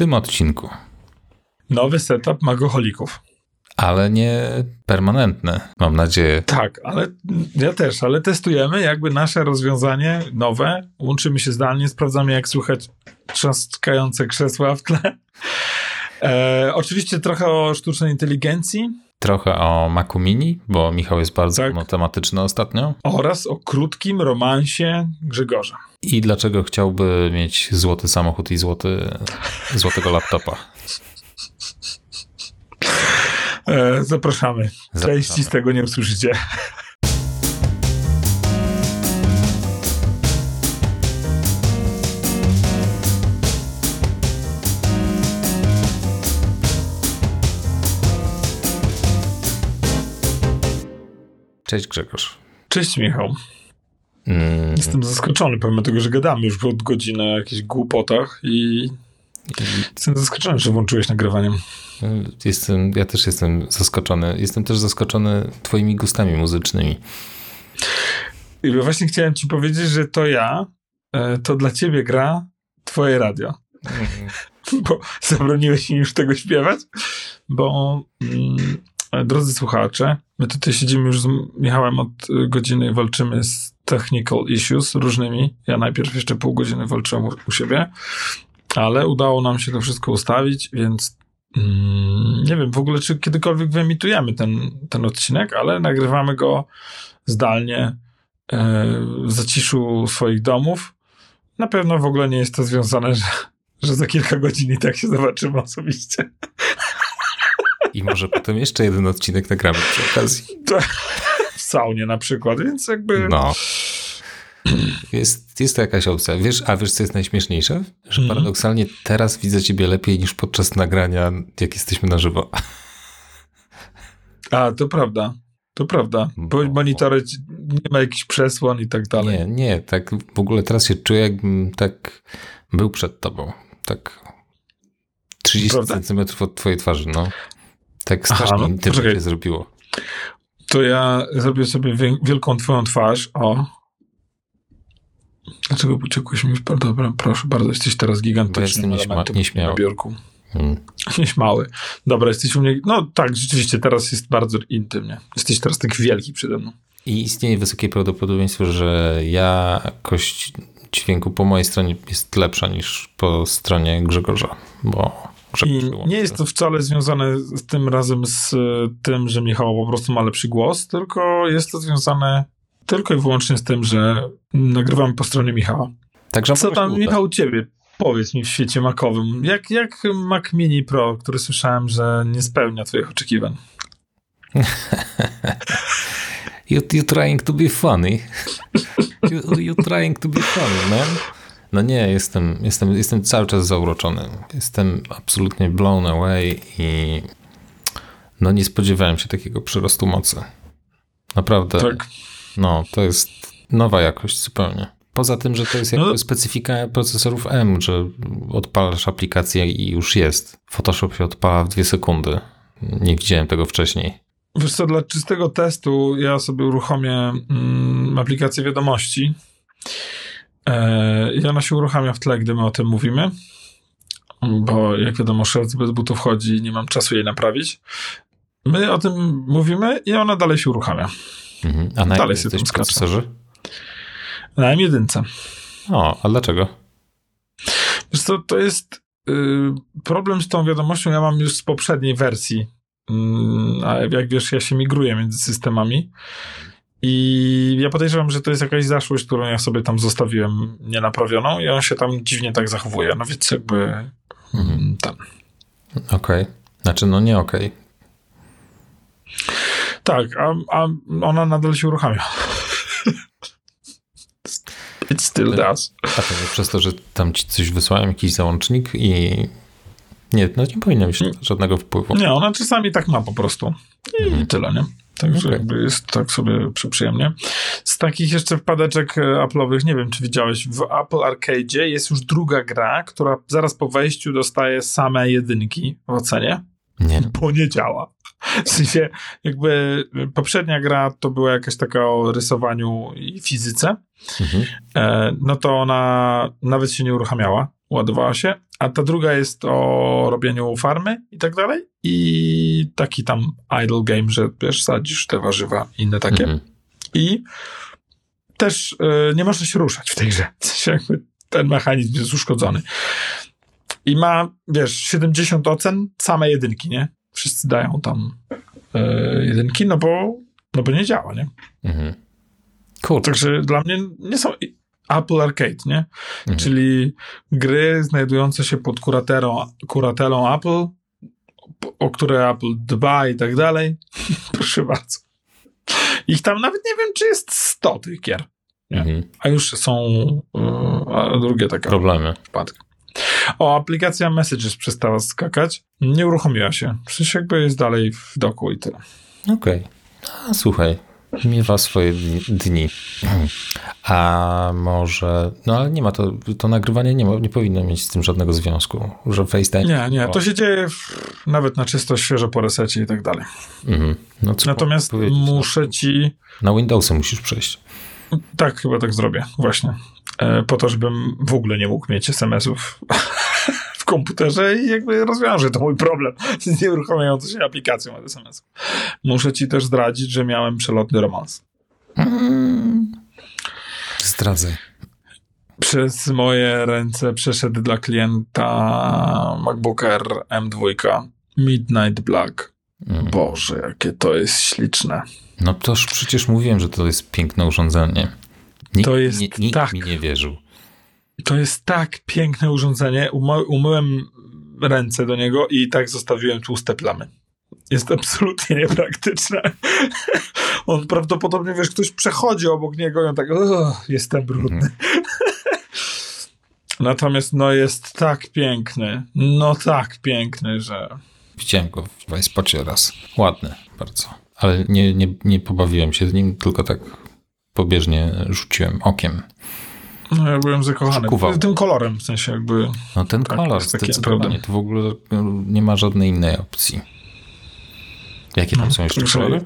tym odcinku. Nowy setup magoholików. Ale nie permanentny, mam nadzieję. Tak, ale ja też, ale testujemy jakby nasze rozwiązanie nowe. Łączymy się zdalnie, sprawdzamy jak słychać trzaskające krzesła w tle. E, oczywiście trochę o sztucznej inteligencji. Trochę o Macu Mini, bo Michał jest bardzo tak. tematyczny ostatnio. Oraz o krótkim romansie Grzegorza. I dlaczego chciałby mieć złoty samochód i złoty, złotego laptopa. E, zapraszamy. zapraszamy. Części z tego nie usłyszycie. Cześć Grzegorz. Cześć Michał. Mm. Jestem zaskoczony, pomimo tego, że gadamy już od godziny o jakichś głupotach i Jestem zaskoczony, że włączyłeś nagrywaniem. Jestem, ja też jestem zaskoczony. Jestem też zaskoczony twoimi gustami muzycznymi. I właśnie chciałem ci powiedzieć, że to ja, e, to dla ciebie gra twoje radio. Mm. bo zabroniłeś mi już tego śpiewać, bo mm, drodzy słuchacze, my tutaj siedzimy już z Michałem od godziny i walczymy z technical issues różnymi. Ja najpierw jeszcze pół godziny walczyłem u, u siebie, ale udało nam się to wszystko ustawić, więc mm, nie wiem w ogóle, czy kiedykolwiek wyemitujemy ten, ten odcinek, ale nagrywamy go zdalnie e, w zaciszu swoich domów. Na pewno w ogóle nie jest to związane, że, że za kilka godzin i tak się zobaczymy osobiście. I może potem jeszcze jeden odcinek nagramy przy okazji. W saunie na przykład, więc jakby... No. Jest, jest to jakaś opcja. Wiesz, a wiesz, co jest najśmieszniejsze? Że mm. paradoksalnie teraz widzę ciebie lepiej niż podczas nagrania, jak jesteśmy na żywo. A, to prawda. To prawda. Bo monitory nie ma jakichś przesłon i tak dalej. Nie, nie. Tak w ogóle teraz się czuję, jakbym tak był przed tobą. Tak 30 prawda? centymetrów od twojej twarzy, no. Tak strasznie Aha, no, się zrobiło. To ja zrobię sobie wielką twoją twarz. O, Dlaczego uciekłeś mi? Dobra, proszę bardzo, jesteś teraz gigantycznym elementem nieśmiały. na biurku. Hmm. Nieśmały. Dobra, jesteś u mnie. No tak, rzeczywiście, teraz jest bardzo intymnie. Jesteś teraz tak wielki przede mną. I istnieje wysokie prawdopodobieństwo, że jakość dźwięku po mojej stronie jest lepsza niż po stronie Grzegorza, bo nie jest to wcale związane z tym razem z tym, że Michał po prostu ma lepszy głos, tylko jest to związane tylko i wyłącznie z tym, że nagrywamy po stronie Michała. Także Co tam, Michał, u ciebie? Powiedz mi w świecie makowym, jak, jak Mac Mini Pro, który słyszałem, że nie spełnia twoich oczekiwań? you, you trying to be funny. You, you trying to be funny, man. No nie, jestem, jestem, jestem cały czas zauroczony. Jestem absolutnie blown away i no nie spodziewałem się takiego przyrostu mocy. Naprawdę. Tak. No, to jest nowa jakość zupełnie. Poza tym, że to jest jakby no. specyfika procesorów M, że odpalasz aplikację i już jest. Photoshop się odpala w dwie sekundy. Nie widziałem tego wcześniej. Wiesz co, dla czystego testu ja sobie uruchomię mm, aplikację wiadomości i ona się uruchamia w tle, gdy my o tym mówimy, bo jak wiadomo, szef bez butów chodzi i nie mam czasu jej naprawić. My o tym mówimy i ona dalej się uruchamia. Mhm. A na Dalej jesteś w procesorze? Na M1. O, a dlaczego? Wiesz co, to jest yy, problem z tą wiadomością, ja mam już z poprzedniej wersji, yy, a jak wiesz, ja się migruję między systemami i ja podejrzewam, że to jest jakaś zaszłość, którą ja sobie tam zostawiłem nienaprawioną i on się tam dziwnie tak zachowuje, no więc jakby. Mm, tam. Okej. Okay. Znaczy, no nie okej. Okay. Tak, a, a ona nadal się uruchamia. It still does. A to przez to, że tam ci coś wysłałem, jakiś załącznik i nie, no nie powinno mieć żadnego wpływu. Nie, ona czasami tak ma po prostu. I mhm. tyle, nie? Także okay. jakby jest tak sobie przyjemnie. Z takich jeszcze wpadeczek e, Apple'owych, nie wiem, czy widziałeś, w Apple Arcade jest już druga gra, która zaraz po wejściu dostaje same jedynki w ocenie. Nie. Bo nie działa. W sensie, jakby poprzednia gra to była jakaś taka o rysowaniu i fizyce, mhm. e, no to ona nawet się nie uruchamiała, ładowała się, a ta druga jest o robieniu farmy i tak dalej. I taki tam idle game, że wiesz, sadzisz te warzywa inne takie. Mhm. I też y, nie można się ruszać w tej grze. Ten mechanizm jest uszkodzony. I ma, wiesz, 70 ocen, same jedynki, nie? Wszyscy dają tam y, jedynki, no bo, no bo nie działa, nie? Mhm. Cool. Także dla mnie nie są Apple Arcade, nie? Mhm. Czyli gry znajdujące się pod kuratelą, kuratelą Apple, o które Apple dba i tak dalej. Proszę bardzo. Ich tam nawet nie wiem, czy jest 100 tych gier. Mhm. A już są yy, drugie takie problemy. O, aplikacja Messages przestała skakać. Nie uruchomiła się. Przecież jakby jest dalej w doku i tyle. Okej. Okay. Słuchaj, miewa swoje dni. A może, no ale nie ma to, to nagrywanie nie, ma, nie powinno mieć z tym żadnego związku, że FaceTime... Nie, nie, to się dzieje w, nawet na czysto świeżo po resecie i tak dalej. Mhm. No, Natomiast muszę ci... Na Windowsy musisz przejść. Tak, chyba tak zrobię, właśnie. E, po to, żebym w ogóle nie mógł mieć SMS-ów komputerze i jakby rozwiąże to mój problem z nieuruchamiającą się aplikacją od SMS-ów. Muszę ci też zdradzić, że miałem przelotny romans. Mm. Zdradzaj. Przez moje ręce przeszedł dla klienta MacBook Air M2 Midnight Black. Mm. Boże, jakie to jest śliczne. No toż przecież mówiłem, że to jest piękne urządzenie. Nikt, to jest nie, nikt tak, mi nie wierzył. To jest tak piękne urządzenie. Umy, umyłem ręce do niego i tak zostawiłem tłuste plamy. Jest absolutnie niepraktyczne. on prawdopodobnie, wiesz, ktoś przechodzi obok niego i on tak, jestem brudny. Mhm. Natomiast no jest tak piękny, no tak piękny, że... Widziałem go w Wajspocie raz. Ładny bardzo. Ale nie, nie, nie pobawiłem się z nim, tylko tak pobieżnie rzuciłem okiem. No ja byłem zakochany. Kuwał. Tym kolorem, w sensie jakby... No ten tak, kolor, zdecydowanie. To w ogóle nie ma żadnej innej opcji. Jakie tam no, są jeszcze kolory?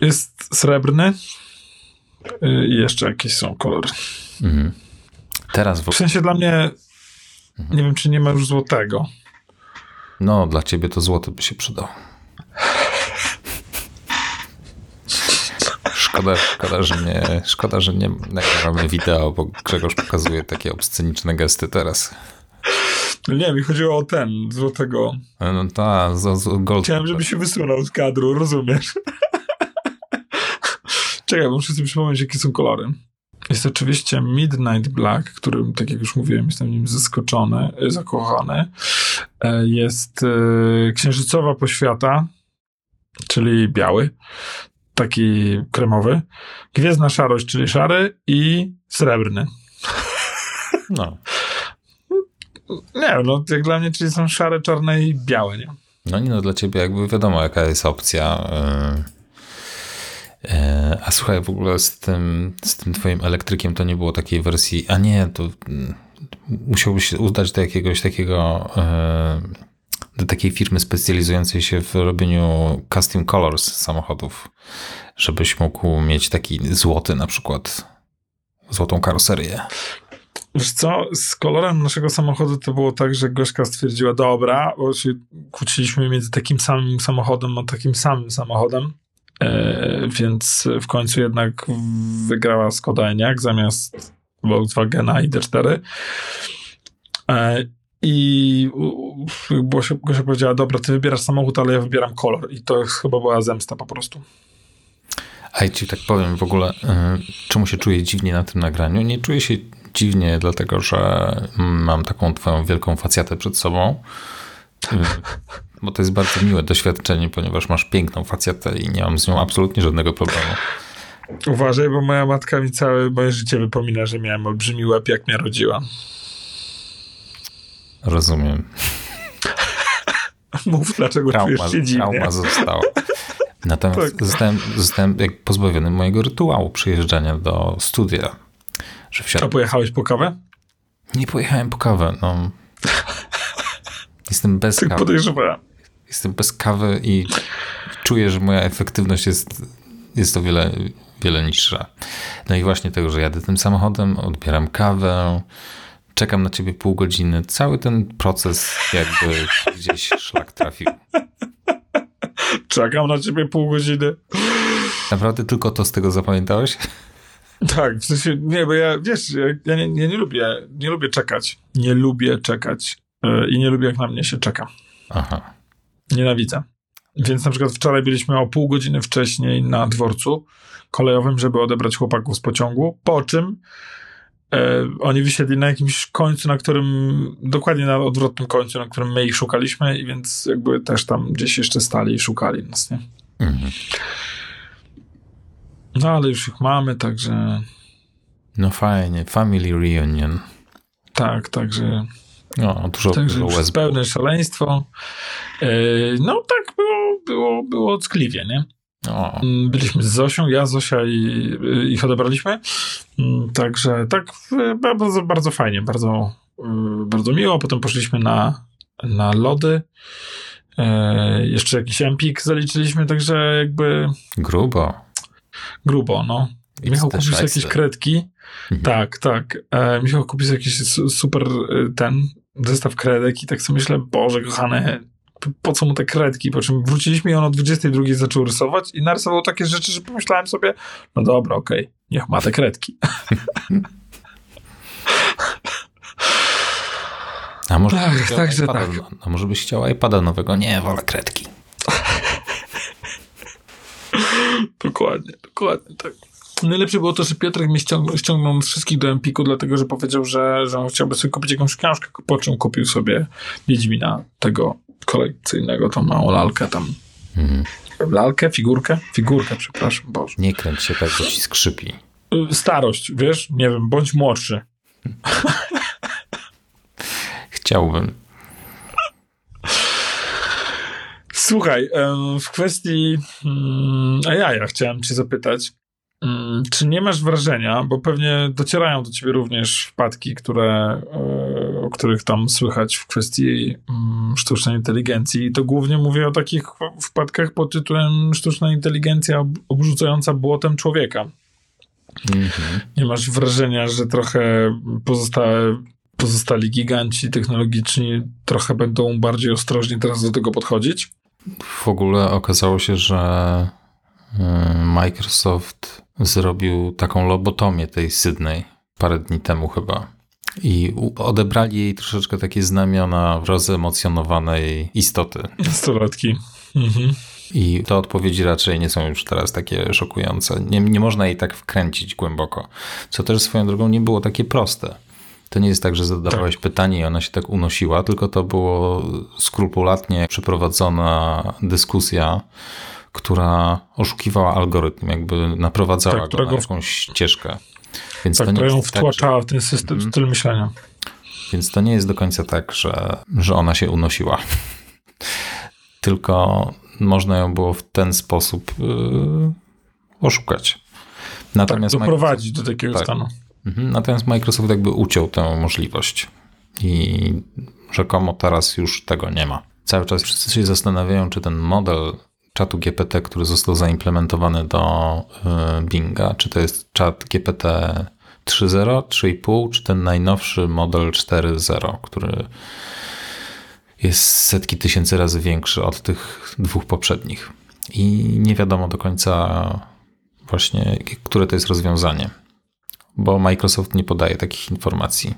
Jest srebrny y, i jeszcze jakieś są kolory. Mhm. Teraz w... w sensie dla mnie mhm. nie wiem, czy nie ma już złotego. No, dla ciebie to złoto by się przydało. Szkoda, szkoda, że nie, szkoda, że nie nagrywamy wideo, bo Grzegorz pokazuje takie obsceniczne gesty teraz. No nie, mi chodziło o ten, złotego. No tak, z, z gold. Chciałem, żeby się wysunął z kadru, rozumiesz? Czekaj, muszę sobie przypomnieć, jakie są kolory. Jest oczywiście Midnight Black, którym, tak jak już mówiłem, jestem nim zaskoczony, zakochany. E, jest e, księżycowa poświata, czyli biały, taki kremowy. Gwiezdna szarość, czyli szary i srebrny. No. Nie no, jak dla mnie, czyli są szare, czarne i białe, nie? No nie no, dla ciebie jakby wiadomo, jaka jest opcja. Yy, yy, a słuchaj, w ogóle z tym, z tym twoim elektrykiem to nie było takiej wersji, a nie, to yy, musiałbyś się udać do jakiegoś takiego, do takiej firmy specjalizującej się w robieniu custom colors samochodów, żebyś mógł mieć taki złoty na przykład, złotą karoserię. Wiesz co, z kolorem naszego samochodu to było tak, że Gośka stwierdziła, dobra, bo się kłóciliśmy między takim samym samochodem a takim samym samochodem, e, więc w końcu jednak wygrała Skoda Enyaq zamiast Volkswagena ID4. E, I Gosia, Gosia powiedziała, dobra, ty wybierasz samochód, ale ja wybieram kolor. I to chyba była zemsta po prostu. A ja ci tak powiem w ogóle, y, czemu się czuję dziwnie na tym nagraniu? Nie czuję się dziwnie, dlatego że mam taką twoją wielką facjatę przed sobą. Bo to jest bardzo miłe doświadczenie, ponieważ masz piękną facjatę i nie mam z nią absolutnie żadnego problemu. Uważaj, bo moja matka mi całe moje życie wypomina, że miałem olbrzymi łeb, jak mnie rodziła. Rozumiem. Mów, dlaczego trauma, czujesz się dziwnie. Trauma została. Natomiast tak. zostałem, zostałem pozbawiony mojego rytuału przyjeżdżania do studia że wsiadłem. A pojechałeś po kawę? Nie pojechałem po kawę, no. Jestem bez tak kawy. podejrzewałem. Jestem bez kawy i czuję, że moja efektywność jest, jest o wiele, wiele niższa. No i właśnie tego, że jadę tym samochodem, odbieram kawę, czekam na ciebie pół godziny. Cały ten proces jakby gdzieś szlak trafił. Czekam na ciebie pół godziny. Naprawdę tylko to z tego zapamiętałeś? Tak, w sensie, nie, bo ja, wiesz, ja, ja nie, nie, nie, lubię, nie lubię czekać. Nie lubię czekać yy, i nie lubię, jak na mnie się czeka. Aha. Nienawidzę. Więc na przykład wczoraj byliśmy o pół godziny wcześniej na dworcu kolejowym, żeby odebrać chłopaków z pociągu, po czym e, oni wysiedli na jakimś końcu, na którym, dokładnie na odwrotnym końcu, na którym my ich szukaliśmy i więc jakby też tam gdzieś jeszcze stali i szukali nas, nie? Mhm. No ale już ich mamy, także... No fajnie, family reunion. Tak, także... No, dużo, także dużo pełne szaleństwo. Yy, no tak było, było, było ckliwie, nie? O. Mm, byliśmy z Zosią, ja, Zosia i ich odebraliśmy. Mm, także tak bardzo, bardzo fajnie, bardzo, y, bardzo miło. Potem poszliśmy na, na lody. E, jeszcze jakiś empik zaliczyliśmy, także jakby... Grubo. Grubo, no. It's Michał kupił jakieś kredki. Mhm. Tak, tak. E, Michał kupił jakiś super ten zestaw kredek i tak sobie myślę, Boże kochane, po co mu te kredki, po czym wróciliśmy i on o 22 zaczął rysować i narysował takie rzeczy, że pomyślałem sobie, no dobra, okej, okay, niech ma te kredki. A może, tak, tak, że tak. A może byś chciał iPada nowego? Nie, wolę kredki. dokładnie, dokładnie tak. Najlepsze było to, że Piotrek mnie ściągnął, ściągnął wszystkich do Empiku, dlatego że powiedział, że, że on chciałby sobie kupić jakąś książkę, po czym kupił sobie Wiedźmina tego kolekcyjnego, tą małą lalkę tam. Mhm. Lalkę, figurkę? Figurkę, przepraszam, Boże. Nie kręć się tak, bo ci skrzypi. Y, starość, wiesz? Nie wiem, bądź młodszy. Chciałbym. Słuchaj, w kwestii mm, a ja, ja chciałem cię zapytać, czy nie masz wrażenia, bo pewnie docierają do ciebie również wpadki, które, e, o których tam słychać w kwestii mm, sztucznej inteligencji. to głównie mówię o takich wpadkach pod tytułem sztuczna inteligencja obrzucająca błotem człowieka. Mhm. Nie masz wrażenia, że trochę pozostałe, pozostali giganci technologiczni trochę będą bardziej ostrożni teraz do tego podchodzić? W ogóle okazało się, że e, Microsoft zrobił taką lobotomię tej Sydney parę dni temu chyba. I odebrali jej troszeczkę takie znamiona rozemocjonowanej istoty. Nastolatki. Mhm. I te odpowiedzi raczej nie są już teraz takie szokujące. Nie, nie można jej tak wkręcić głęboko. Co też swoją drogą nie było takie proste. To nie jest tak, że zadawałeś tak. pytanie i ona się tak unosiła, tylko to było skrupulatnie przeprowadzona dyskusja która oszukiwała algorytm, jakby naprowadzała tak, go na jakąś ścieżkę. Więc tak, to nie ją wtłaczała tak, że... w ten system, mm, styl myślenia. Więc to nie jest do końca tak, że, że ona się unosiła. Tylko można ją było w ten sposób yy, oszukać. Natomiast tak, doprowadzić do takiego tak, stanu. Mhm, natomiast Microsoft jakby uciął tę możliwość i rzekomo teraz już tego nie ma. Cały czas wszyscy się zastanawiają, czy ten model czatu GPT, który został zaimplementowany do y, Binga? Czy to jest czat GPT 3.0, 3.5, czy ten najnowszy model 4.0, który jest setki tysięcy razy większy od tych dwóch poprzednich? I nie wiadomo do końca właśnie, które to jest rozwiązanie, bo Microsoft nie podaje takich informacji.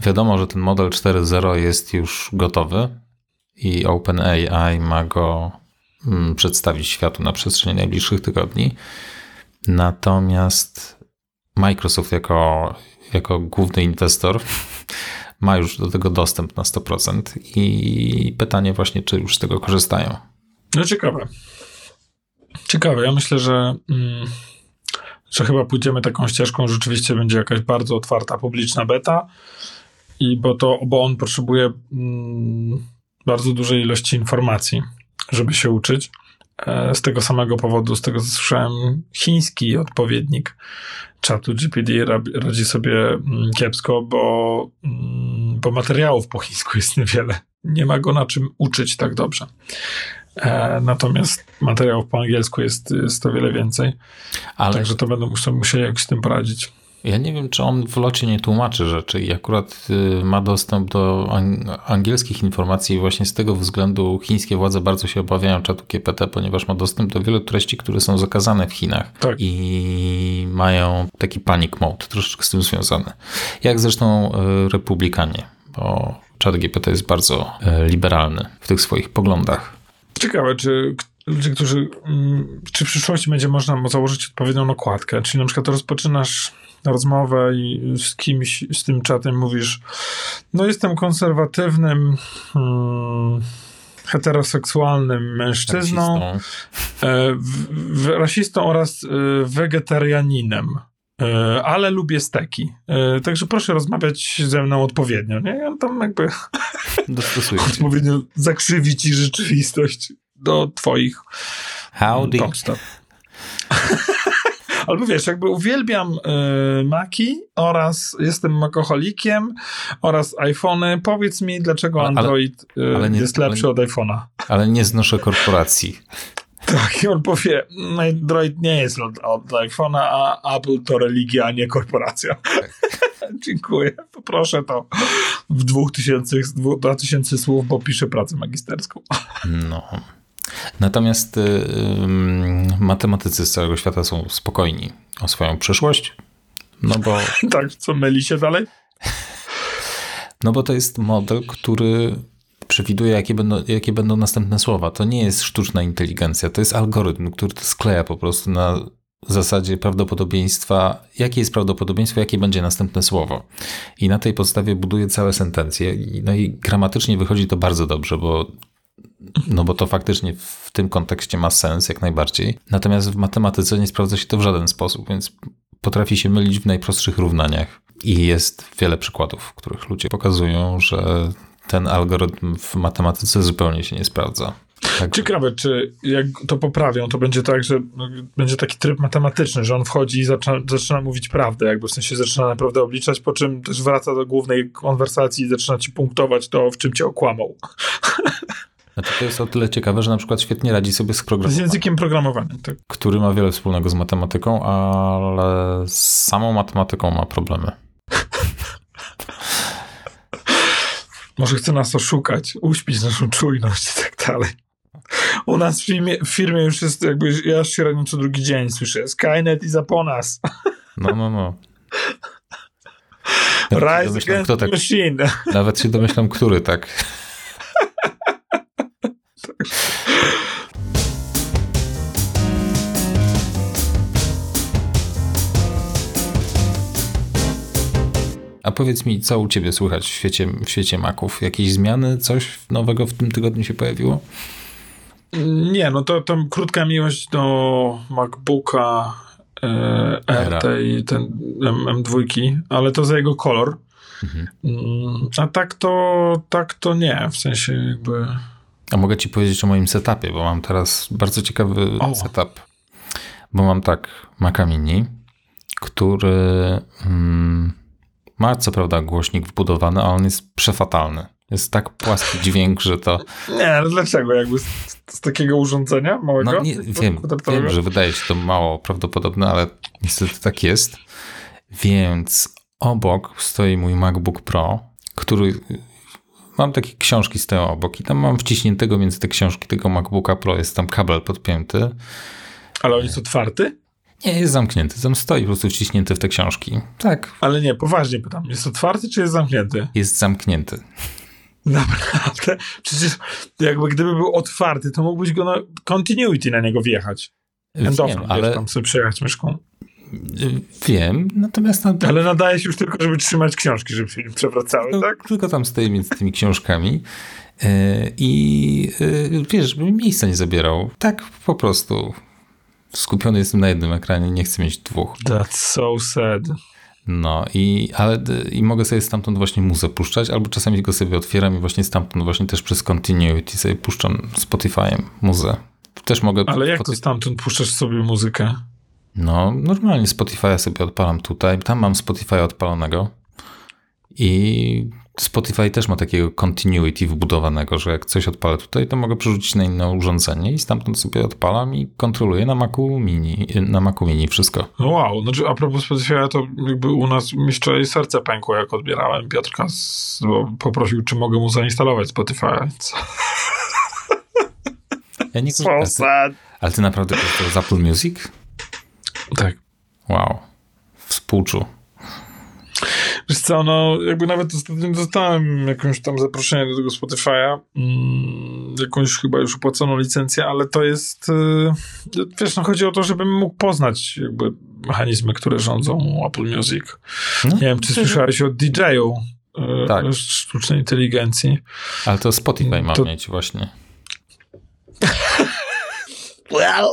Wiadomo, że ten model 4.0 jest już gotowy i OpenAI ma go przedstawić światu na przestrzeni najbliższych tygodni. Natomiast Microsoft jako, jako główny inwestor ma już do tego dostęp na 100% i pytanie właśnie, czy już z tego korzystają. No ciekawe. Ciekawe. Ja myślę, że, mm, że chyba pójdziemy taką ścieżką, rzeczywiście będzie jakaś bardzo otwarta, publiczna beta i bo to, bo on potrzebuje mm, bardzo dużej ilości informacji żeby się uczyć. E, z tego samego powodu, z tego co słyszałem, chiński odpowiednik czatu GPD radzi sobie mm, kiepsko, bo, mm, bo materiałów po chińsku jest niewiele. Nie ma go na czym uczyć tak dobrze. E, natomiast materiałów po angielsku jest, jest o wiele więcej. Ale... Także to będą musieli jakoś z tym poradzić. Ja nie wiem, czy on w locie nie tłumaczy rzeczy i akurat y, ma dostęp do angielskich informacji i właśnie z tego względu chińskie władze bardzo się obawiają czatu GPT, ponieważ ma dostęp do wielu treści, które są zakazane w Chinach tak. i mają taki panic mode troszeczkę z tym związany. Jak zresztą y, republikanie, bo czat GPT jest bardzo y, liberalny w tych swoich poglądach. Ciekawe, czy ludzie, którzy, mm, czy w przyszłości będzie można założyć odpowiednią nakładkę, czyli na przykład rozpoczynasz rozmowę i z kimś, z tym czatem mówisz, no jestem konserwatywnym, hmm, heteroseksualnym mężczyzną, rasistą, e, w, w, rasistą oraz e, wegetarianinem e, ale lubię steki. Także proszę rozmawiać ze mną odpowiednio. Nie? Ja tam jakby odpowiednio zakrzywi ci rzeczywistość do twoich Howdy. Albo wiesz, jakby uwielbiam y, Maki oraz jestem makoholikiem oraz iPhony. Powiedz mi, dlaczego Android y, ale nie, jest lepszy ale, od iPhone'a. Ale nie znoszę korporacji. Tak, i on powie, Android nie jest od, od iPhone'a, a Apple to religia, a nie korporacja. Tak. Dziękuję, poproszę to w dwóch tysięcy, dwa tysięcy słów, bo piszę pracę magisterską. No. Natomiast y, matematycy z całego świata są spokojni o swoją przyszłość, no bo... tak, co myli się dalej? no bo to jest model, który przewiduje, jakie będą, jakie będą następne słowa. To nie jest sztuczna inteligencja, to jest algorytm, który to skleja po prostu na zasadzie prawdopodobieństwa, jakie jest prawdopodobieństwo, jakie będzie następne słowo. I na tej podstawie buduje całe sentencje. No i gramatycznie wychodzi to bardzo dobrze, bo no bo to faktycznie w tym kontekście ma sens jak najbardziej. Natomiast w matematyce nie sprawdza się to w żaden sposób, więc potrafi się mylić w najprostszych równaniach. I jest wiele przykładów, w których ludzie pokazują, że ten algorytm w matematyce zupełnie się nie sprawdza. Tak. Ciekawe, czy jak to poprawią, to będzie tak, że będzie taki tryb matematyczny, że on wchodzi i zaczyna, zaczyna mówić prawdę, jakby w sensie zaczyna naprawdę obliczać, po czym też wraca do głównej konwersacji i zaczyna ci punktować to, w czym cię okłamał. Znaczy to jest o tyle ciekawe, że na przykład świetnie radzi sobie z programowaniem. Z językiem programowania, tak. Który ma wiele wspólnego z matematyką, ale z samą matematyką ma problemy. Może chce nas oszukać, uśpić naszą czujność i tak dalej. U nas w firmie, w firmie już jest jakby, ja średnio co drugi dzień słyszę, Skynet is upon us. No, no, no. Rise against kto tak, machine. Nawet się domyślam, który tak. A powiedz mi, co u ciebie słychać w świecie, w świecie Maców? Jakieś zmiany, coś nowego w tym tygodniu się pojawiło? Nie, no to tam krótka miłość do MacBooka e, RT i ten M, 2 ale to za jego kolor. Mhm. Mm, a tak to, tak to nie, w sensie jakby... A mogę ci powiedzieć o moim setupie, bo mam teraz bardzo ciekawy o. setup. Bo mam tak Maca Mini, który mm, ma co prawda głośnik wbudowany, a on jest przefatalny. Jest tak płaski dźwięk, że to... Nie, ale dlaczego? Jakby z, z takiego urządzenia małego? No nie, wiem, wiem, że wydaje się to mało prawdopodobne, ale niestety tak jest. Więc obok stoi mój MacBook Pro, który mam takie książki stoją obok i tam mam wciśniętego między te książki tego MacBooka Pro jest tam kabel podpięty. Ale on jest otwarty? Nie, jest zamknięty. Tam stoi po prostu wciśnięty w te książki. Tak. Ale nie, poważnie pytam. Jest otwarty czy jest zamknięty? Jest zamknięty. Naprawdę? Przecież jakby gdyby był otwarty, to mógłbyś go na continuity na niego wjechać. Wiem, ale... tam sobie przejechać myszką. Wiem, natomiast... Nad... Ale nadaje się już tylko, żeby trzymać książki, żeby się nie przewracały, no, tak? Tylko tam stoi między tymi książkami e, i e, wiesz, żeby mi miejsca nie zabierał. Tak po prostu. Skupiony jestem na jednym ekranie, nie chcę mieć dwóch. That's so sad. No i, ale, i mogę sobie stamtąd właśnie muzę puszczać, albo czasami go sobie otwieram i właśnie stamtąd właśnie też przez continuity sobie puszczam Spotify'em muzę. Też mogę... Ale jak to stamtąd puszczasz sobie muzykę? No, normalnie Spotify'a sobie odpalam tutaj. Tam mam Spotify'a odpalonego i Spotify też ma takiego continuity wbudowanego, że jak coś odpalę tutaj, to mogę przerzucić na inne urządzenie i stamtąd sobie odpalam i kontroluję na Macu Mini, na Macu Mini wszystko. No wow, znaczy a propos Spotify, to jakby u nas mi wczoraj serce pękło, jak odbierałem Piotrka, z, bo poprosił, czy mogę mu zainstalować Spotify. Co? Ja nie So ale, ty, sad. ale ty naprawdę korzystasz z Apple Music? Tak. Wow. Współczu. Wiesz co, no jakby nawet ostatnio dostałem jakąś tam zaproszenie do tego Spotify'a, mm, jakąś chyba już opłaconą licencję, ale to jest, yy, wiesz, no chodzi o to, żebym mógł poznać jakby mechanizmy, które rządzą Apple Music. No, Nie wiem, czy słyszałeś o DJ-u yy, Tak. sztucznej inteligencji. Ale to Spotify ma To- mieć właśnie. Well.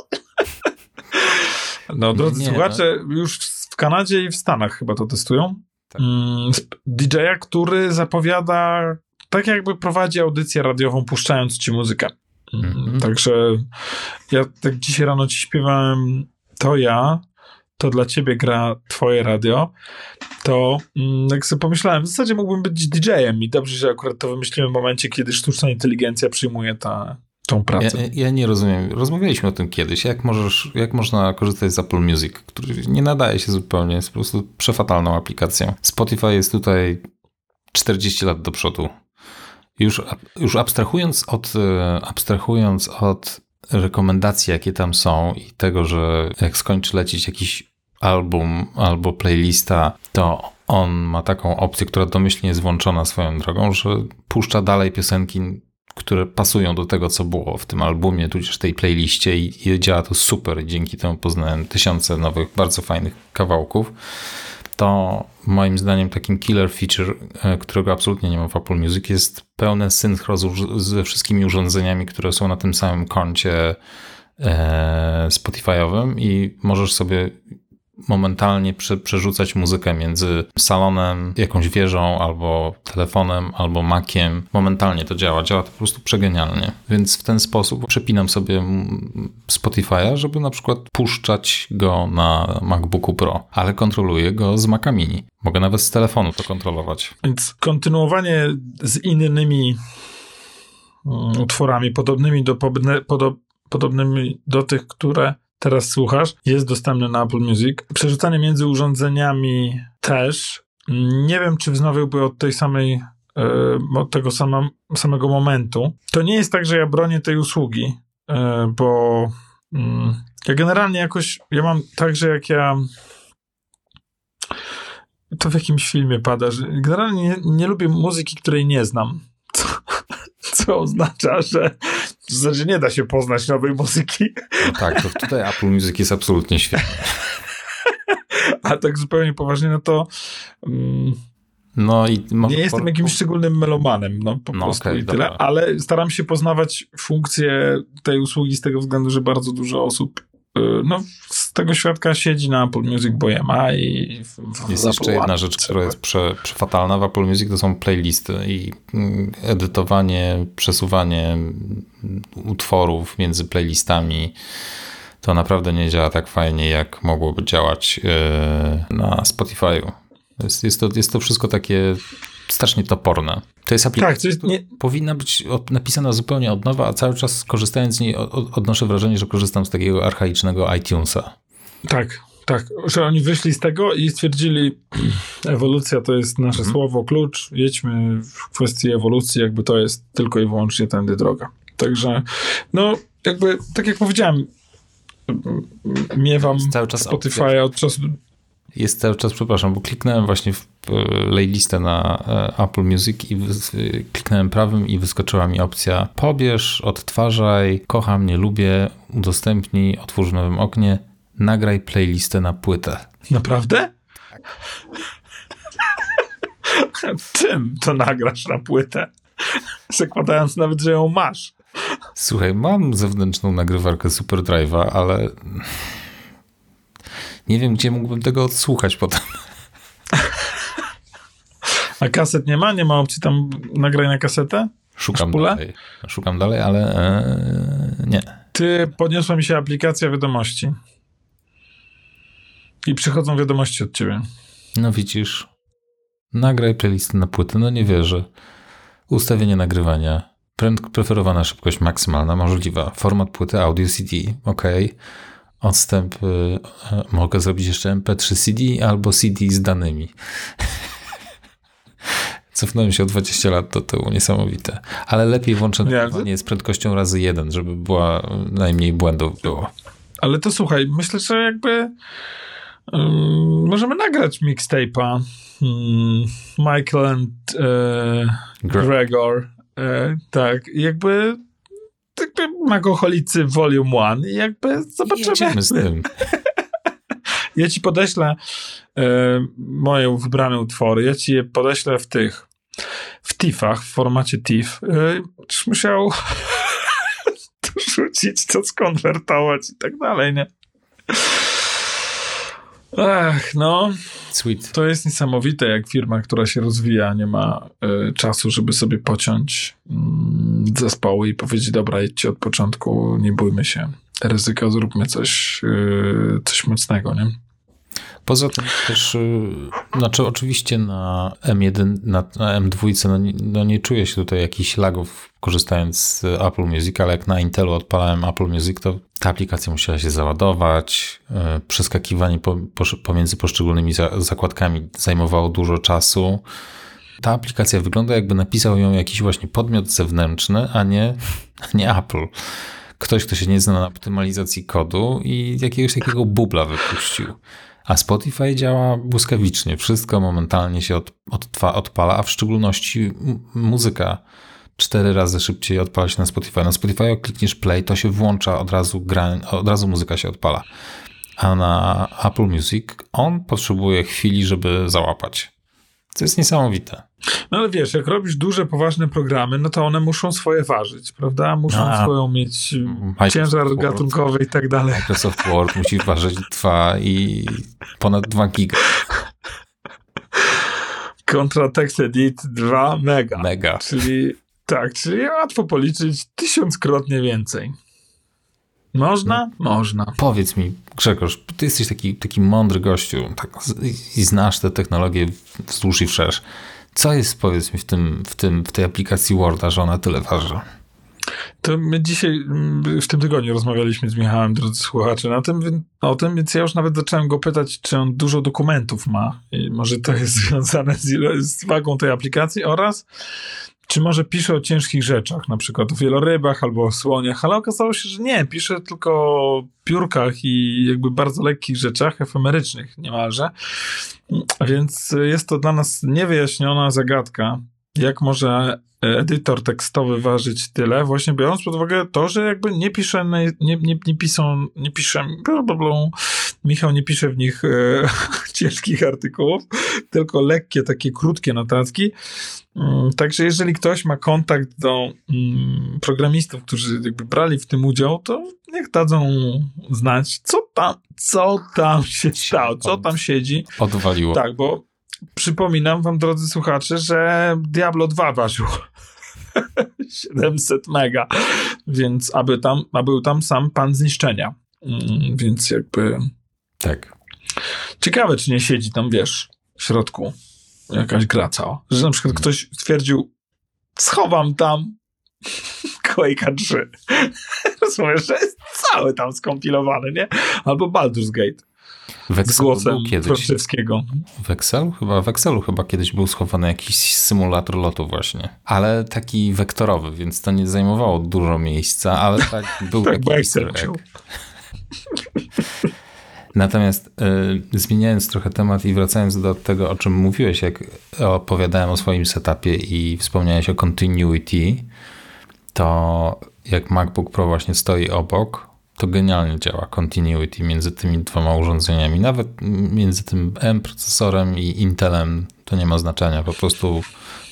No, drodzy Nie, słuchacze, już w Kanadzie i w Stanach chyba to testują. Tak. Mm, DJ-a, który zapowiada, tak jakby prowadzi audycję radiową, puszczając ci muzykę. Mm, Mhm. Także ja tak dzisiaj rano ci śpiewałem to ja, to dla ciebie gra twoje radio, to mm, jak sobie pomyślałem, w zasadzie mógłbym być DJ-em i dobrze, że akurat to wymyśliłem w momencie, kiedy sztuczna inteligencja przyjmuje ta, tą Ja, pracę. ja nie rozumiem. Rozmawialiśmy o tym kiedyś. Jak, możesz, jak można korzystać z Apple Music, który nie nadaje się zupełnie, jest po prostu przefatalną aplikacją. Spotify jest tutaj 40 lat do przodu. Już, już abstrahując, od, e, abstrahując od rekomendacji, jakie tam są i tego, że jak skończy lecieć jakiś album albo playlista, to on ma taką opcję, która domyślnie jest włączona swoją drogą, że puszcza dalej piosenki, które pasują do tego, co było w tym albumie, tudzież tej playliście i, i działa to super. Dzięki temu poznałem tysiące nowych, bardzo fajnych kawałków. To moim zdaniem takim killer feature, e, którego absolutnie nie ma w Apple Music, jest pełne synchro z, ze wszystkimi urządzeniami, które są na tym samym koncie e, Spotify'owym i możesz sobie momentalnie prze, przerzucać muzykę między salonem, jakąś wieżą, albo telefonem, albo Maciem. Momentalnie to działa. Działa to po prostu przegenialnie. Więc w ten sposób przepinam sobie Spotify'a, żeby na przykład puszczać go na MacBooku Pro, ale kontroluję go z Maca Mini. Mogę nawet z telefonu to kontrolować. Więc kontynuowanie z innymi mm, utworami podobnymi do, podobnymi do tych, które teraz słuchasz, jest dostępne na Apple Music. Przerzucanie między urządzeniami też. Nie wiem, czy wznowiłby od tej samej e, od tego sama, samego momentu. To nie jest tak, że ja bronię tej usługi, e, bo mm, ja generalnie jakoś, ja mam tak, że jak ja to w jakimś filmie pada, że generalnie nie, nie lubię muzyki, której nie znam. Co, co oznacza, że w zasadzie nie da się poznać nowej muzyki. No tak, to tutaj Apple Music jest absolutnie świetny. A tak zupełnie poważnie, no to mm, No i może nie jestem jakimś szczególnym melomanem, no po No, prostu okej, i tyle. dobra. Ale staram się poznawać funkcje tej usługi z tego względu, że bardzo dużo osób no, z tego świadka siedzi na Apple Music, bo je ma i w, Jest jeszcze jedna rzecz, która jest prze, przefatalna w Apple Music, to są playlisty i mm, edytowanie, przesuwanie utworów między playlistami. To naprawdę nie działa tak fajnie, jak mogłoby działać yy, na Spotify'u. Jest, jest, to, jest to wszystko takie strasznie toporne. To jest aplikacja, Tak, to jest nie, powinna być od, napisana zupełnie od nowa, a cały czas korzystając z niej od, od, odnoszę wrażenie, że korzystam z takiego archaicznego iTunesa. Tak, tak, że oni wyszli z tego i stwierdzili, ewolucja to jest nasze Mhm. słowo, klucz, jedźmy w kwestii ewolucji, jakby to jest tylko i wyłącznie tędy droga. Także, no, jakby, tak jak powiedziałem, miewam. Spotify od czasu... Jest cały czas, przepraszam, bo kliknąłem właśnie w e, playlistę na e, Apple Music i kliknąłem prawym i wyskoczyła mi opcja pobierz, odtwarzaj, kocham, nie lubię, udostępnij, otwórz w nowym oknie, nagraj playlistę na płytę. Naprawdę? Czym to nagrasz na płytę? Zakładając nawet, że ją masz. Słuchaj, mam zewnętrzną nagrywarkę SuperDrive'a, ale nie wiem, gdzie mógłbym tego odsłuchać potem. A kaset nie ma? Nie ma opcji tam nagraj na kasetę? Szukam dalej. Szukam dalej, ale e, nie. Ty, podniosła mi się aplikacja wiadomości. I przychodzą wiadomości od ciebie. No widzisz, Nagraj playlisty na płytę, no nie wierzę. Ustawienie nagrywania. Preferowana szybkość maksymalna, możliwa. Format płyty audio CD, ok. Odstęp, y, mogę zrobić jeszcze MP3 CD albo CD z danymi. Cofnąłem się o 20 lat do tyłu, niesamowite. Ale lepiej włączę nagrywanie z prędkością razy jeden, żeby była najmniej błędów było. Ale to słuchaj, myślę, że jakby um, możemy nagrać mixtape'a um, Michael and uh, Gregor. E, tak, jakby Magoholicy Volume 1 i jakby zobaczymy. z tym. ja ci podeślę e, moje wybrane utwory, ja ci je podeślę w tych w TIFach, w formacie TIFF. E, musiał to rzucić, to skonwertować i tak dalej, nie? Ach, no. Sweet. To jest niesamowite, jak firma, która się rozwija, nie ma y, czasu, żeby sobie pociąć y, zespoły i powiedzieć, dobra, idźcie od początku, nie bójmy się ryzyka, zróbmy coś, y, coś mocnego, nie? Poza tym też, y, znaczy oczywiście na M1, na, na M2 no nie, no nie czuję się tutaj jakichś lagów korzystając z Apple Music, ale jak na Intelu odpalałem Apple Music, to ta aplikacja musiała się załadować, y, przeskakiwanie po, po, pomiędzy poszczególnymi za, zakładkami zajmowało dużo czasu. Ta aplikacja wygląda jakby napisał ją jakiś właśnie podmiot zewnętrzny, a nie, nie Apple ktoś, kto się nie zna na optymalizacji kodu i jakiegoś takiego bubla wypuścił. A Spotify działa błyskawicznie. Wszystko momentalnie się od, odtwa, odpala, a w szczególności muzyka cztery razy szybciej odpala się na Spotify. Na Spotify klikniesz play, to się włącza od razu gra, od razu muzyka się odpala. A na Apple Music on potrzebuje chwili, żeby załapać. To jest niesamowite. No ale wiesz, jak robisz duże, poważne programy, no to one muszą swoje ważyć, prawda? Muszą no, swoją mieć Microsoft ciężar Word, gatunkowy i tak dalej. Microsoft Word musi ważyć 2 i ponad 2 giga. Kontra TextEdit 2 mega. Mega. Czyli tak, czyli łatwo policzyć tysiąckrotnie więcej. Można? No, Można. Powiedz mi, Grzegorz, ty jesteś taki, taki mądry gościu tak, i znasz te technologie wzdłuż i wszerz. Co jest, powiedz mi, w, tym, w, tym, w tej aplikacji Worda, że ona tyle waży? To my dzisiaj, mm, w tym tygodniu rozmawialiśmy z Michałem, drodzy słuchacze, na tym, o tym, więc ja już nawet zacząłem go pytać, czy on dużo dokumentów ma. I może to jest związane z, z wagą tej aplikacji oraz czy może pisze o ciężkich rzeczach, na przykład o wielorybach albo o słoniach, ale okazało się, że nie, pisze tylko o piórkach i jakby bardzo lekkich rzeczach, efemerycznych niemalże. Więc jest to dla nas niewyjaśniona zagadka, jak może edytor tekstowy ważyć tyle, właśnie biorąc pod uwagę to, że jakby nie pisze, nie, nie, nie piszą, nie pisze, blablabla, Michał nie pisze w nich e, ciężkich artykułów, tylko lekkie, takie krótkie notatki. Mm, także jeżeli ktoś ma kontakt do mm, programistów, którzy jakby brali w tym udział, to niech dadzą znać, co tam, co tam się stało, co tam siedzi. Odwaliło. Tak, bo przypominam wam, drodzy słuchacze, że Diablo 2 ważył 700 mega, więc aby tam, a był tam sam pan zniszczenia. Mm, więc jakby... Tak. Ciekawe, czy nie siedzi tam, wiesz, w środku jakaś gra cała. Że na przykład ktoś stwierdził, schowam tam Quake'a 3. Rozumiesz, że jest cały tam skompilowany, nie? Albo Baldur's Gate. W z głosem Franczewskiego. W Excelu? Chyba, w Excelu chyba kiedyś był schowany jakiś symulator lotu właśnie. Ale taki wektorowy, więc to nie zajmowało dużo miejsca, ale tak był tak, taki Natomiast y, zmieniając trochę temat i wracając do tego, o czym mówiłeś, jak opowiadałem o swoim setupie i wspomniałeś o continuity, to jak MacBook Pro właśnie stoi obok, to genialnie działa continuity między tymi dwoma urządzeniami. Nawet między tym M procesorem i Intelem to nie ma znaczenia. Po prostu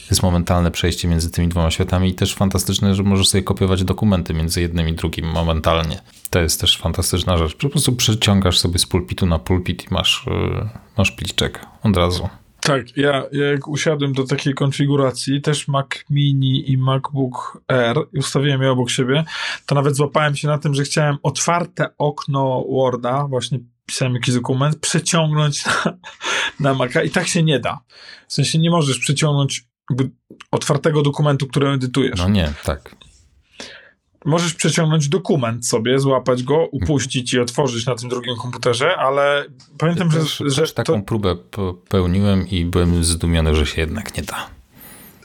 jest momentalne przejście między tymi dwoma światami i też fantastyczne, że możesz sobie kopiować dokumenty między jednym i drugim momentalnie. To jest też fantastyczna rzecz. Po prostu przeciągasz sobie z pulpitu na pulpit i masz, yy, masz pliczek od razu. Tak, ja, ja jak usiadłem do takiej konfiguracji, też Mac Mini i MacBook Air, i ustawiłem je obok siebie, to nawet złapałem się na tym, że chciałem otwarte okno Worda, właśnie pisałem jakiś dokument, przeciągnąć na, na Maca i tak się nie da. W sensie nie możesz przeciągnąć otwartego dokumentu, który edytujesz. No nie, tak. Możesz przeciągnąć dokument sobie, złapać go, upuścić i otworzyć na tym drugim komputerze, ale pamiętam, ja że, też, że też taką to... próbę popełniłem i byłem zdumiony, że się jednak nie da.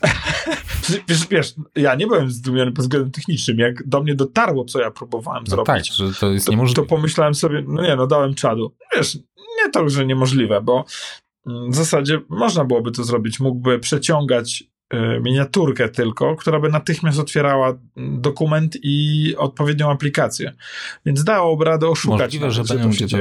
wiesz, wiesz, ja nie byłem zdumiony pod względem technicznym. Jak do mnie dotarło, co ja próbowałem no zrobić, tak, że to jest to, niemożliwe. to pomyślałem sobie, no nie, no dałem czadu. Wiesz, nie to, że niemożliwe, bo w zasadzie można byłoby to zrobić. Mógłby przeciągać y, miniaturkę tylko, która by natychmiast otwierała dokument i odpowiednią aplikację. Więc dałoby radę oszukać. Możliwe, nawet, że, będzie to,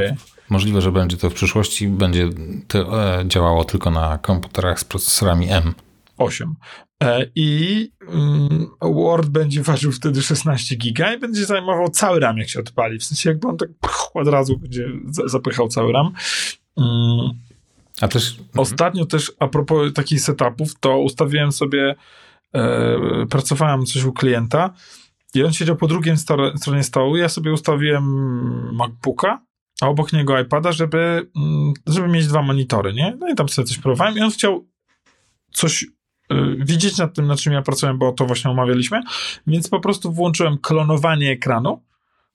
możliwe, że będzie to w przyszłości, będzie to, e, działało tylko na komputerach z procesorami M. 8. E, I mm, Word będzie ważył wtedy 16 giga i będzie zajmował cały RAM, jak się odpali. W sensie jakby on tak od razu będzie zapychał cały RAM. A też... Mhm. Ostatnio też a propos takich setupów, to ustawiłem sobie, e, pracowałem coś u klienta i on siedział po drugiej stronie stołu. Ja sobie ustawiłem MacBooka, a obok niego iPada, żeby, mm, żeby mieć dwa monitory, nie? No i tam sobie coś próbowałem i on chciał coś Y, widzieć nad tym, nad czym ja pracowałem, bo to właśnie omawialiśmy, więc po prostu włączyłem klonowanie ekranu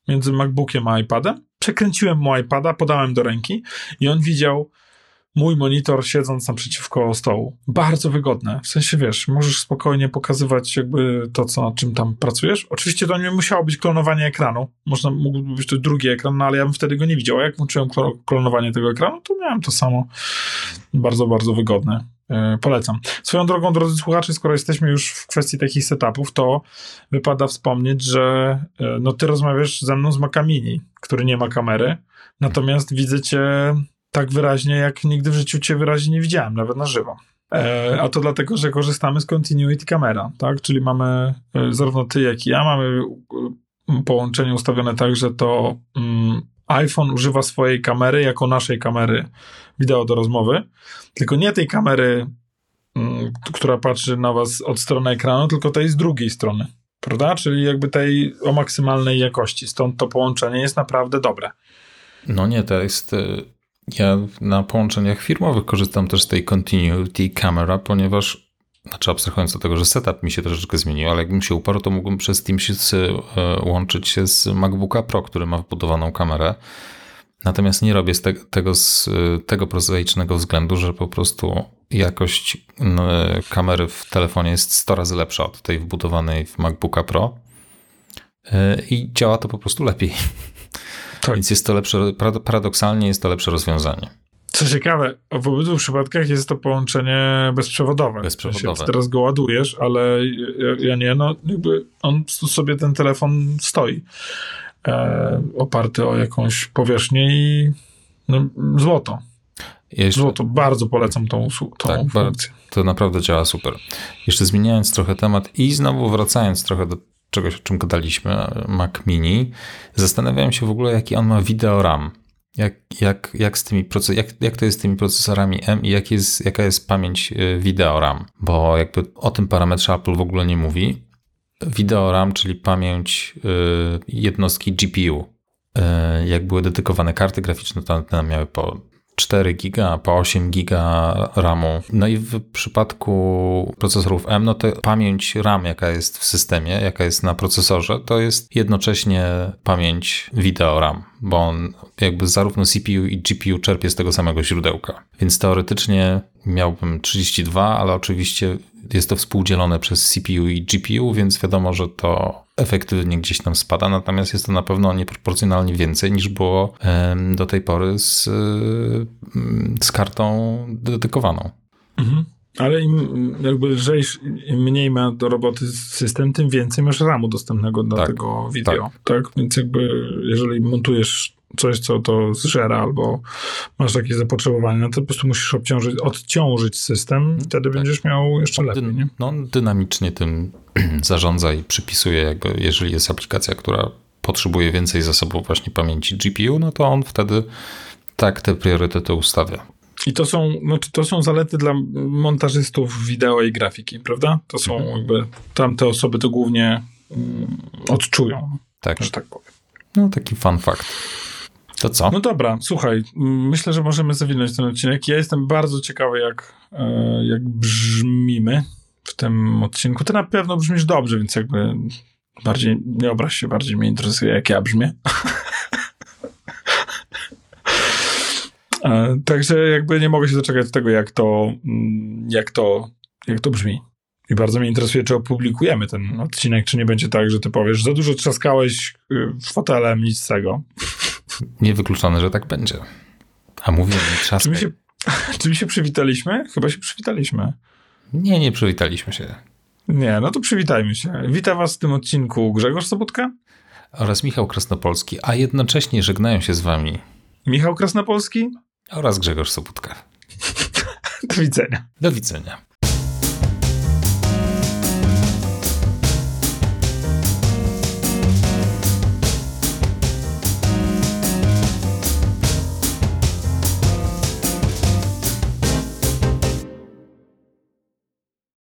między MacBookiem a iPadem, przekręciłem mu iPada, podałem do ręki i on widział mój monitor siedząc naprzeciwko stołu. Bardzo wygodne. W sensie, wiesz, możesz spokojnie pokazywać jakby to, co, nad czym tam pracujesz. Oczywiście to nie musiało być klonowanie ekranu. Można, mógłby być to drugi ekran, no ale ja bym wtedy go nie widział. A jak włączyłem klonowanie tego ekranu, to miałem to samo. Bardzo, bardzo wygodne. E, polecam. Swoją drogą, drodzy słuchacze, skoro jesteśmy już w kwestii takich setupów, to wypada wspomnieć, że e, no ty rozmawiasz ze mną z Maca Mini, który nie ma kamery, natomiast widzę cię tak wyraźnie, jak nigdy w życiu cię wyraźnie nie widziałem, nawet na żywo. E, a to dlatego, że korzystamy z Continuity Camera, tak? Czyli mamy zarówno ty, jak i ja, mamy połączenie ustawione tak, że to mm, iPhone używa swojej kamery jako naszej kamery wideo do rozmowy, tylko nie tej kamery, mm, która patrzy na was od strony ekranu, tylko tej z drugiej strony, prawda? Czyli jakby tej o maksymalnej jakości. Stąd to połączenie jest naprawdę dobre. No nie, to jest... Ja na połączeniach firmowych korzystam też z tej Continuity Camera, ponieważ znaczy abstrahując od tego, że setup mi się troszeczkę zmienił, ale jakbym się uparł, to mógłbym przez Teams y, łączyć się z MacBooka Pro, który ma wbudowaną kamerę Natomiast nie robię z te, tego z tego prozaicznego względu, że po prostu jakość kamery w telefonie jest 100 razy lepsza od tej wbudowanej w MacBooka Pro e, i działa to po prostu lepiej. Tak. Więc jest to lepsze, paradoksalnie jest to lepsze rozwiązanie. Co ciekawe, w obydwu przypadkach jest to połączenie bezprzewodowe. Bezprzewodowe. Teraz go ładujesz, ale ja, ja nie, no jakby on sobie ten telefon stoi e, oparty o jakąś powierzchnię i no, złoto. Jeszcze... Złoto, bardzo polecam tą, tą tak, funkcję. To naprawdę działa super. Jeszcze zmieniając trochę temat i znowu wracając trochę do czegoś, o czym gadaliśmy, Mac Mini, zastanawiałem się w ogóle, jaki on ma video RAM. Jak, jak, jak, z tymi proces- jak, jak to jest z tymi procesorami M i jak jest, jaka jest pamięć y, wideo RAM? Bo jakby o tym parametrze Apple w ogóle nie mówi. Video RAM, czyli pamięć y, jednostki GPU. Y, jak były dedykowane karty graficzne, to one miały po 4 giga, po 8 giga RAMu. No i w przypadku procesorów M, no to pamięć RAM, jaka jest w systemie, jaka jest na procesorze, to jest jednocześnie pamięć wideo RAM, bo on jakby zarówno CPU i GPU czerpie z tego samego źródełka. Więc teoretycznie miałbym 32, ale oczywiście jest to współdzielone przez CPU i GPU, więc wiadomo, że to efektywnie gdzieś tam spada, natomiast jest to na pewno nieproporcjonalnie więcej niż było do tej pory z, z kartą dedykowaną. Mhm. Ale im jakby lżejszy, im mniej ma do roboty system, tym więcej masz RAMu dostępnego do tak, tego wideo. Tak. tak. Więc jakby jeżeli montujesz coś, co to zżera, albo masz jakieś zapotrzebowanie, no to po prostu musisz obciążyć, odciążyć system i wtedy tak. będziesz miał jeszcze lepiej. Nie? No, dynamicznie tym zarządza i przypisuje, jakby jeżeli jest aplikacja, która potrzebuje więcej zasobów właśnie pamięci GPU, no to on wtedy tak te priorytety ustawia. I to są, znaczy to są zalety dla montażystów wideo i grafiki, prawda? To są mhm. jakby, tamte osoby to głównie um, odczują, tak. że tak powiem. No taki fun fact. To co? No dobra, słuchaj, myślę, że możemy zawinąć ten odcinek. Ja jestem bardzo ciekawy, jak, e, jak brzmimy w tym odcinku. Ty na pewno brzmisz dobrze, więc jakby bardziej, nie obraź się, bardziej mnie interesuje, jak ja brzmię. E, Także jakby nie mogę się doczekać tego, jak to, mm, jak to, jak to brzmi. I bardzo mnie interesuje, czy opublikujemy ten odcinek, czy nie będzie tak, że ty powiesz, za dużo trzaskałeś y, fotelem, nic z tego. Niewykluczone, że tak będzie. A mówię mi Czy my, się, czy my się przywitaliśmy? Chyba się przywitaliśmy. Nie, nie przywitaliśmy się. Nie, no to przywitajmy się. Witam was w tym odcinku Grzegorz Sobotka, Oraz Michał Krasnopolski, a jednocześnie żegnają się z wami Michał Krasnopolski. oraz Grzegorz Sobutka. Do widzenia. Do widzenia.